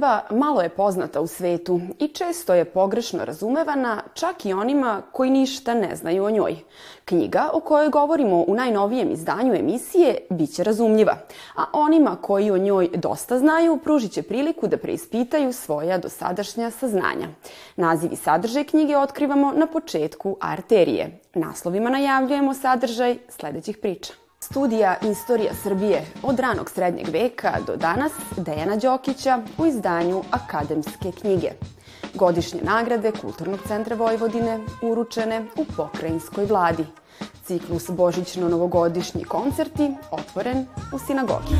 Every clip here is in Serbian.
Srba malo je poznata u svetu i često je pogrešno razumevana čak i onima koji ništa ne znaju o njoj. Knjiga o kojoj govorimo u najnovijem izdanju emisije biće razumljiva, a onima koji o njoj dosta znaju pružit će priliku da preispitaju svoja dosadašnja saznanja. Naziv i sadržaj knjige otkrivamo na početku arterije. Naslovima najavljujemo sadržaj sledećih priča. Studija Istorija Srbije od ranog srednjeg veka do danas Dejana Đokića u izdanju Akademske knjige. Godišnje nagrade Kulturnog centra Vojvodine uručene u pokrajinskoj vladi. Ciklus Božićno-novogodišnji koncerti otvoren u sinagogi.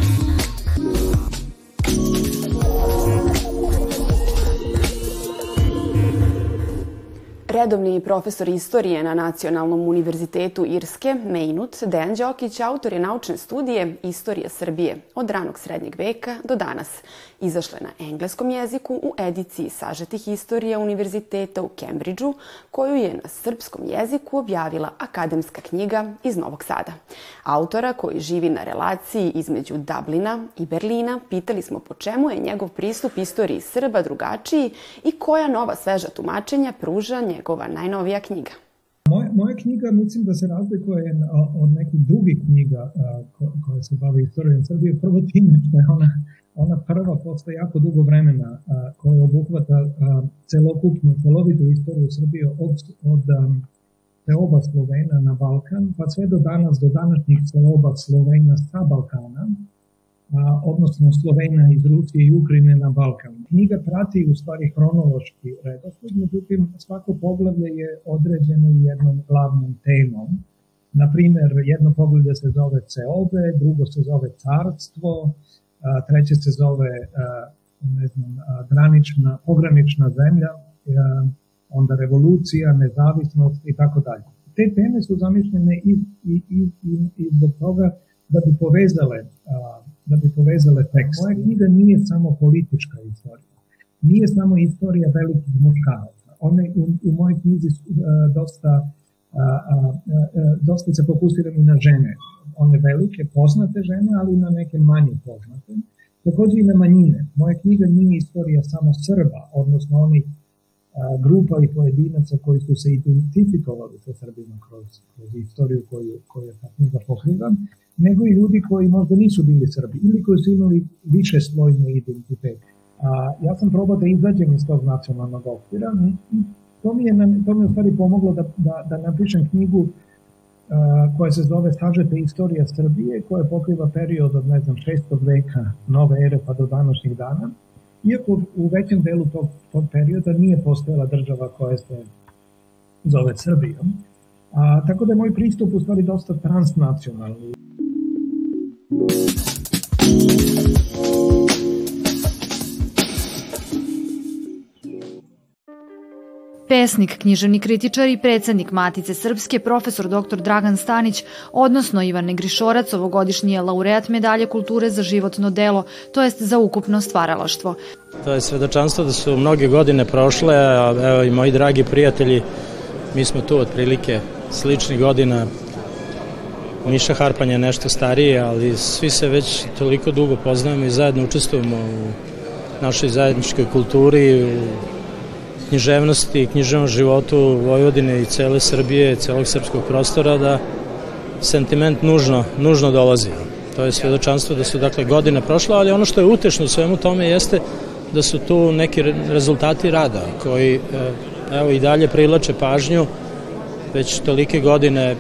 Redovni profesor istorije na Nacionalnom univerzitetu Irske, Mejnut, Dejan Đokić, autor je naučne studije Istorija Srbije od ranog srednjeg veka do danas. Izašle na engleskom jeziku u ediciji sažetih istorija Univerziteta u Kembridžu, koju je na srpskom jeziku objavila akademska knjiga iz Novog Sada. Autora koji živi na relaciji između Dublina i Berlina pitali smo po čemu je njegov pristup istoriji Srba drugačiji i koja nova sveža tumačenja pruža njegova najnovija knjiga. Moja, moja knjiga mislim da se razlikuje od nekih drugih knjiga koje se bave istorijom Srbije. Prvo time što je ona, ona prva posle jako dugo vremena koja obuhvata celokupnu, celovitu istoriju Srbije od, od seoba Slovena na Balkan, pa sve do danas, do današnjih seoba Slovena sa Balkana, a, odnosno Slovena iz Rusije i Ukrajine na Balkan. Knjiga prati u stvari hronološki redosled, međutim svako poglavlje je određeno jednom glavnom temom. Na primer, jedno poglavlje se zove Ceobe, drugo se zove Carstvo, treće se zove ne znam, granična, pogranična zemlja, onda revolucija, nezavisnost i tako dalje. Te teme su zamišljene i, i, i, i zbog toga da bi povezale da bi povezale tekst. Moja knjiga nije samo politička istorija. Nije samo istorija velikih muškaraca. One u, u mojoj knjizi uh, dosta, uh, dosta se fokusiram i na žene. One velike, poznate žene, ali i na neke manje poznate. Takođe i na manjine. Moja knjiga nije istorija samo Srba, odnosno onih grupa i pojedinaca koji su se identifikovali sa Srbima kroz, kroz istoriju koju, koju ta knjiga pokriva, nego i ljudi koji možda nisu bili Srbi ili koji su imali više slojni identitet. A, ja sam probao da izađem iz tog nacionalnog okvira i to mi je, to mi je u stvari pomoglo da, da, da napišem knjigu a, koja se zove Sažete istorija Srbije, koja pokriva period od, ne znam, 6. veka nove ere pa do današnjih dana. Iako u većem delu tog, tog perioda nije postojala država koja se zove Srbijom. A, tako da je moj pristup u stvari dosta transnacionalni. Pesnik, književni kritičar i predsednik Matice Srpske, profesor dr. Dragan Stanić, odnosno Ivan Negrišorac, ovogodišnji je laureat medalje kulture za životno delo, to jest za ukupno stvaralaštvo. To je svedočanstvo da su mnoge godine prošle, a evo i moji dragi prijatelji, mi smo tu otprilike sličnih godina, Miša Harpan je nešto stariji, ali svi se već toliko dugo poznajemo i zajedno učestvujemo u našoj zajedničkoj kulturi, u književnosti, književnom životu Vojvodine i cele Srbije, celog srpskog prostora, da sentiment nužno, nužno dolazi. To je svedočanstvo da su dakle godine prošle, ali ono što je utešno u svemu tome jeste da su tu neki rezultati rada koji e, evo i dalje privlače pažnju već tolike godine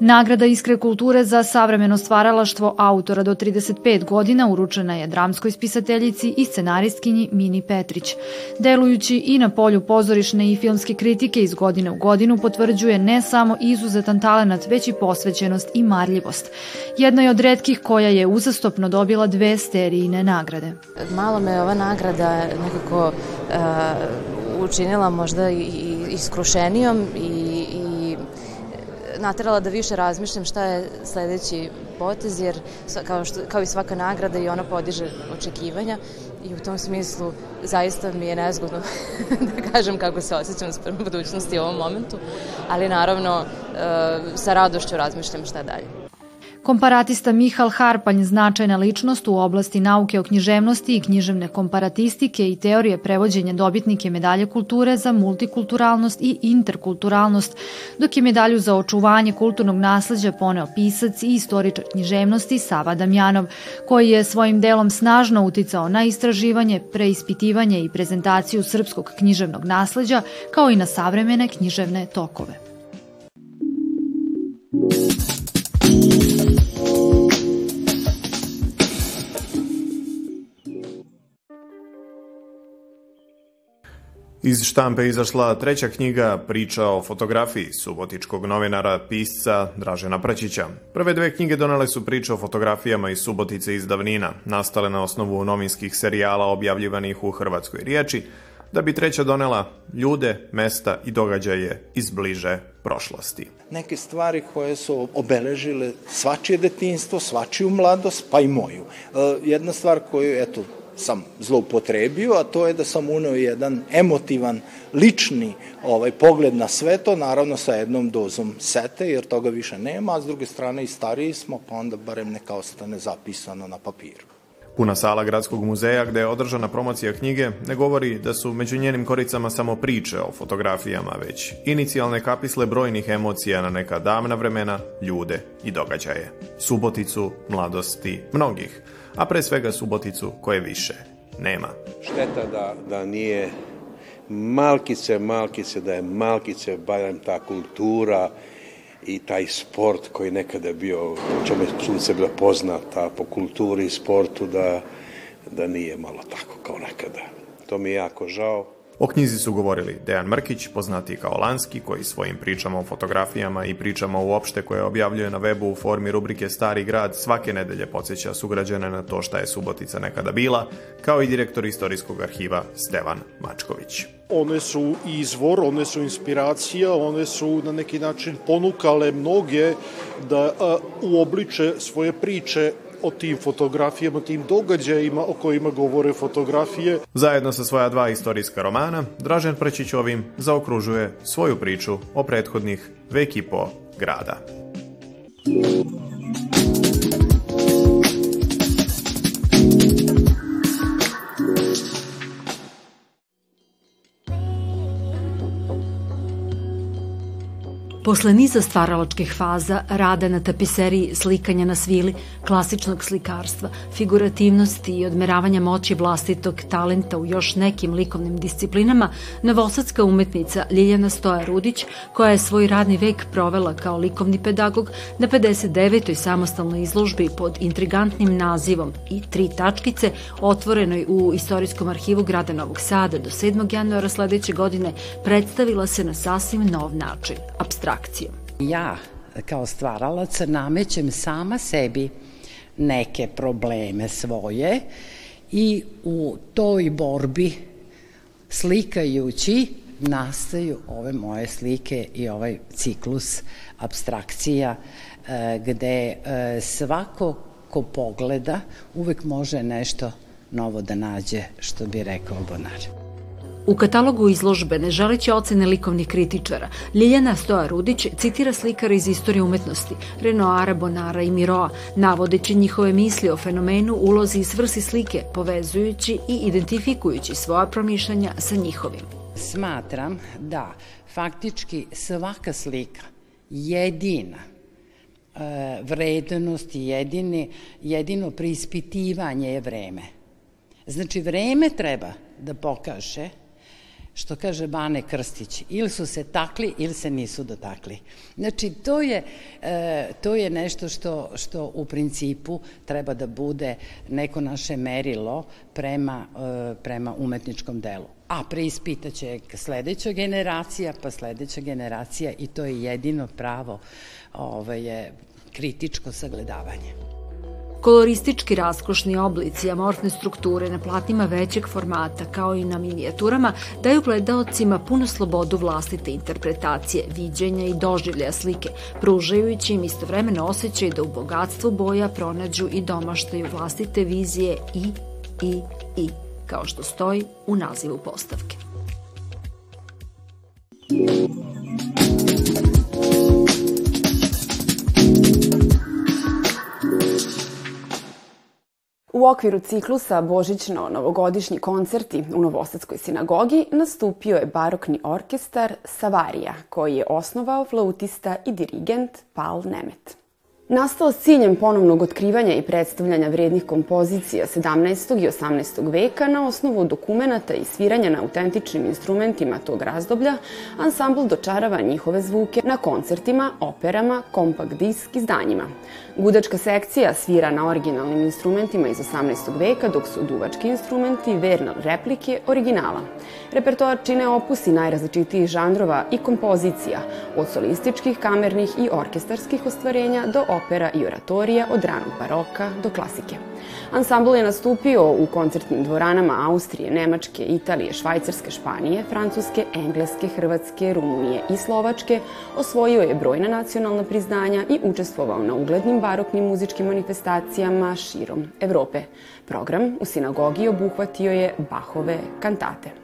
Nagrada Iskre kulture za savremeno stvaralaštvo autora do 35 godina uručena je dramskoj spisateljici i scenaristkinji Mini Petrić. Delujući i na polju pozorišne i filmske kritike iz godine u godinu potvrđuje ne samo izuzetan talenat, već i posvećenost i marljivost. Jedna je od redkih koja je uzastopno dobila dve sterijine nagrade. Malo me ova nagrada nekako uh, učinila možda i iskrušenijom i naterala da više razmišljam šta je sledeći potez, jer kao, što, kao i svaka nagrada i ona podiže očekivanja i u tom smislu zaista mi je nezgodno da kažem kako se osjećam sprem budućnosti u ovom momentu, ali naravno e, sa radošću razmišljam šta dalje. Komparatista Mihal Harpanj, značajna ličnost u oblasti nauke o književnosti i književne komparatistike i teorije prevođenja dobitnike medalje kulture za multikulturalnost i interkulturalnost, dok je medalju za očuvanje kulturnog nasleđa poneo pisac i istoričar književnosti Sava Damjanov, koji je svojim delom snažno uticao na istraživanje, preispitivanje i prezentaciju srpskog književnog nasleđa, kao i na savremene književne tokove. Iz štampe izašla treća knjiga Priča o fotografiji subotičkog novinara, pisca Dražena Praćića. Prve dve knjige donele su priče o fotografijama iz Subotice iz davnina, nastale na osnovu novinskih serijala objavljivanih u hrvatskoj riječi, da bi treća donela ljude, mesta i događaje iz bliže prošlosti. Neke stvari koje su obeležile svačije detinstvo, svačiju mladost, pa i moju. E, jedna stvar koju, eto, sam zloupotrebio, a to je da sam uneo jedan emotivan, lični ovaj pogled na sve to, naravno sa jednom dozom sete, jer toga više nema, a s druge strane i stariji smo, pa onda barem neka ostane zapisano na papiru. Puna sala Gradskog muzeja gde je održana promocija knjige ne govori da su među njenim koricama samo priče o fotografijama, već inicijalne kapisle brojnih emocija na neka davna vremena, ljude i događaje. Suboticu, mladosti, mnogih – a pre svega Suboticu koje više nema. Šteta da, da nije Malkice, Malkice, da je Malkice barem ta kultura i taj sport koji nekada je bio, čemu je Subotica bila poznata po kulturi i sportu, da, da nije malo tako kao nekada. To mi je jako žao. O knjizi su govorili Dejan Mrkić, poznati kao Lanski, koji svojim pričama o fotografijama i pričama uopšte koje objavljuje na webu u formi rubrike Stari grad svake nedelje podsjeća sugrađane na to šta je Subotica nekada bila, kao i direktor istorijskog arhiva Stevan Mačković. One su izvor, one su inspiracija, one su na neki način ponukale mnoge da uobliče svoje priče o tim fotografijama, tim događajima o kojima govore fotografije. Zajedno sa svoja dva istorijska romana, Dražen Prčić ovim zaokružuje svoju priču o prethodnih vek i po grada. Posle niza stvaralačkih faza, rada na tapiseriji, slikanja na svili, klasičnog slikarstva, figurativnosti i odmeravanja moći vlastitog talenta u još nekim likovnim disciplinama, novosadska umetnica Ljiljana Stoja Rudić, koja je svoj radni vek provela kao likovni pedagog na 59. samostalnoj izložbi pod intrigantnim nazivom i tri tačkice, otvorenoj u Istorijskom arhivu grada Novog Sada do 7. januara sledeće godine, predstavila se na sasvim nov način, abstrakt abstrakcijom. Ja kao stvaralac namećem sama sebi neke probleme svoje i u toj borbi slikajući nastaju ove moje slike i ovaj ciklus abstrakcija e, gde e, svako ko pogleda uvek može nešto novo da nađe, što bi rekao Bonar. U katalogu izložbe, ne želeći ocene likovnih kritičara, Ljiljana Stoja Rudić citira slikara iz istorije umetnosti, Renoara, Bonara i Miroa, navodeći njihove misli o fenomenu, ulozi i svrsi slike, povezujući i identifikujući svoja promišljanja sa njihovim. Smatram da faktički svaka slika jedina e, vrednost i jedini, jedino preispitivanje je vreme. Znači, vreme treba da pokaže što kaže Bane Krstić, ili su se takli ili se nisu dotakli. Znači, to je, e, to je nešto što, što u principu treba da bude neko naše merilo prema, e, prema umetničkom delu. A preispitaće sledeća generacija, pa sledeća generacija i to je jedino pravo ovaj, kritičko sagledavanje. Koloristički raskošni oblici, amorfne strukture na platnima većeg formata kao i na minijaturama daju gledaocima puno slobodu vlastite interpretacije, viđenja i doživljaja slike, pružajući im istovremeno osjećaj da u bogatstvu boja pronađu i domaštaju vlastite vizije i, i, i, kao što stoji u nazivu postavke. U okviru ciklusa Božićno-novogodišnji koncerti u Novosadskoj sinagogi nastupio je barokni orkestar Savarija, koji je osnovao flautista i dirigent Pal Nemet. Nastao s ciljem ponovnog otkrivanja i predstavljanja vrednih kompozicija 17. i 18. veka na osnovu dokumenta i sviranja na autentičnim instrumentima tog razdoblja, ansambl dočarava njihove zvuke na koncertima, operama, kompakt disk izdanjima. Gudačka sekcija svira na originalnim instrumentima iz 18. veka, dok su duvački instrumenti verna replike originala. Repertoar čine opusi najrazličitijih žanrova i kompozicija, od solističkih, kamernih i orkestarskih ostvarenja do opera i oratorija od ranog baroka do klasike. Ansambl je nastupio u koncertnim dvoranama Austrije, Nemačke, Italije, Švajcarske, Španije, Francuske, Engleske, Hrvatske, Rumunije i Slovačke, osvojio je brojna nacionalna priznanja i učestvovao na uglednim baroknim muzičkim manifestacijama širom Evrope. Program u sinagogi obuhvatio je Bahove kantate.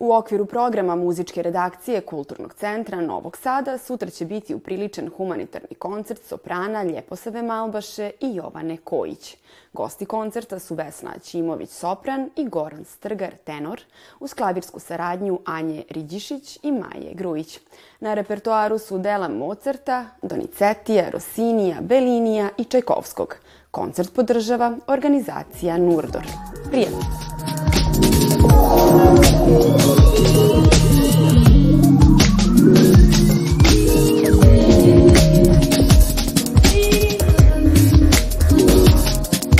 U okviru programa muzičke redakcije Kulturnog centra Novog Sada sutra će biti upriličen humanitarni koncert soprana Ljeposave Malbaše i Jovane Kojić. Gosti koncerta su Vesna Ćimović sopran i Goran Strgar tenor uz klavirsku saradnju Anje Riđišić i Maje Grujić. Na repertoaru su dela Mozarta, Donizetija, Rosinija, Belinija i Čajkovskog. Koncert podržava organizacija Nurdor. Prijatno!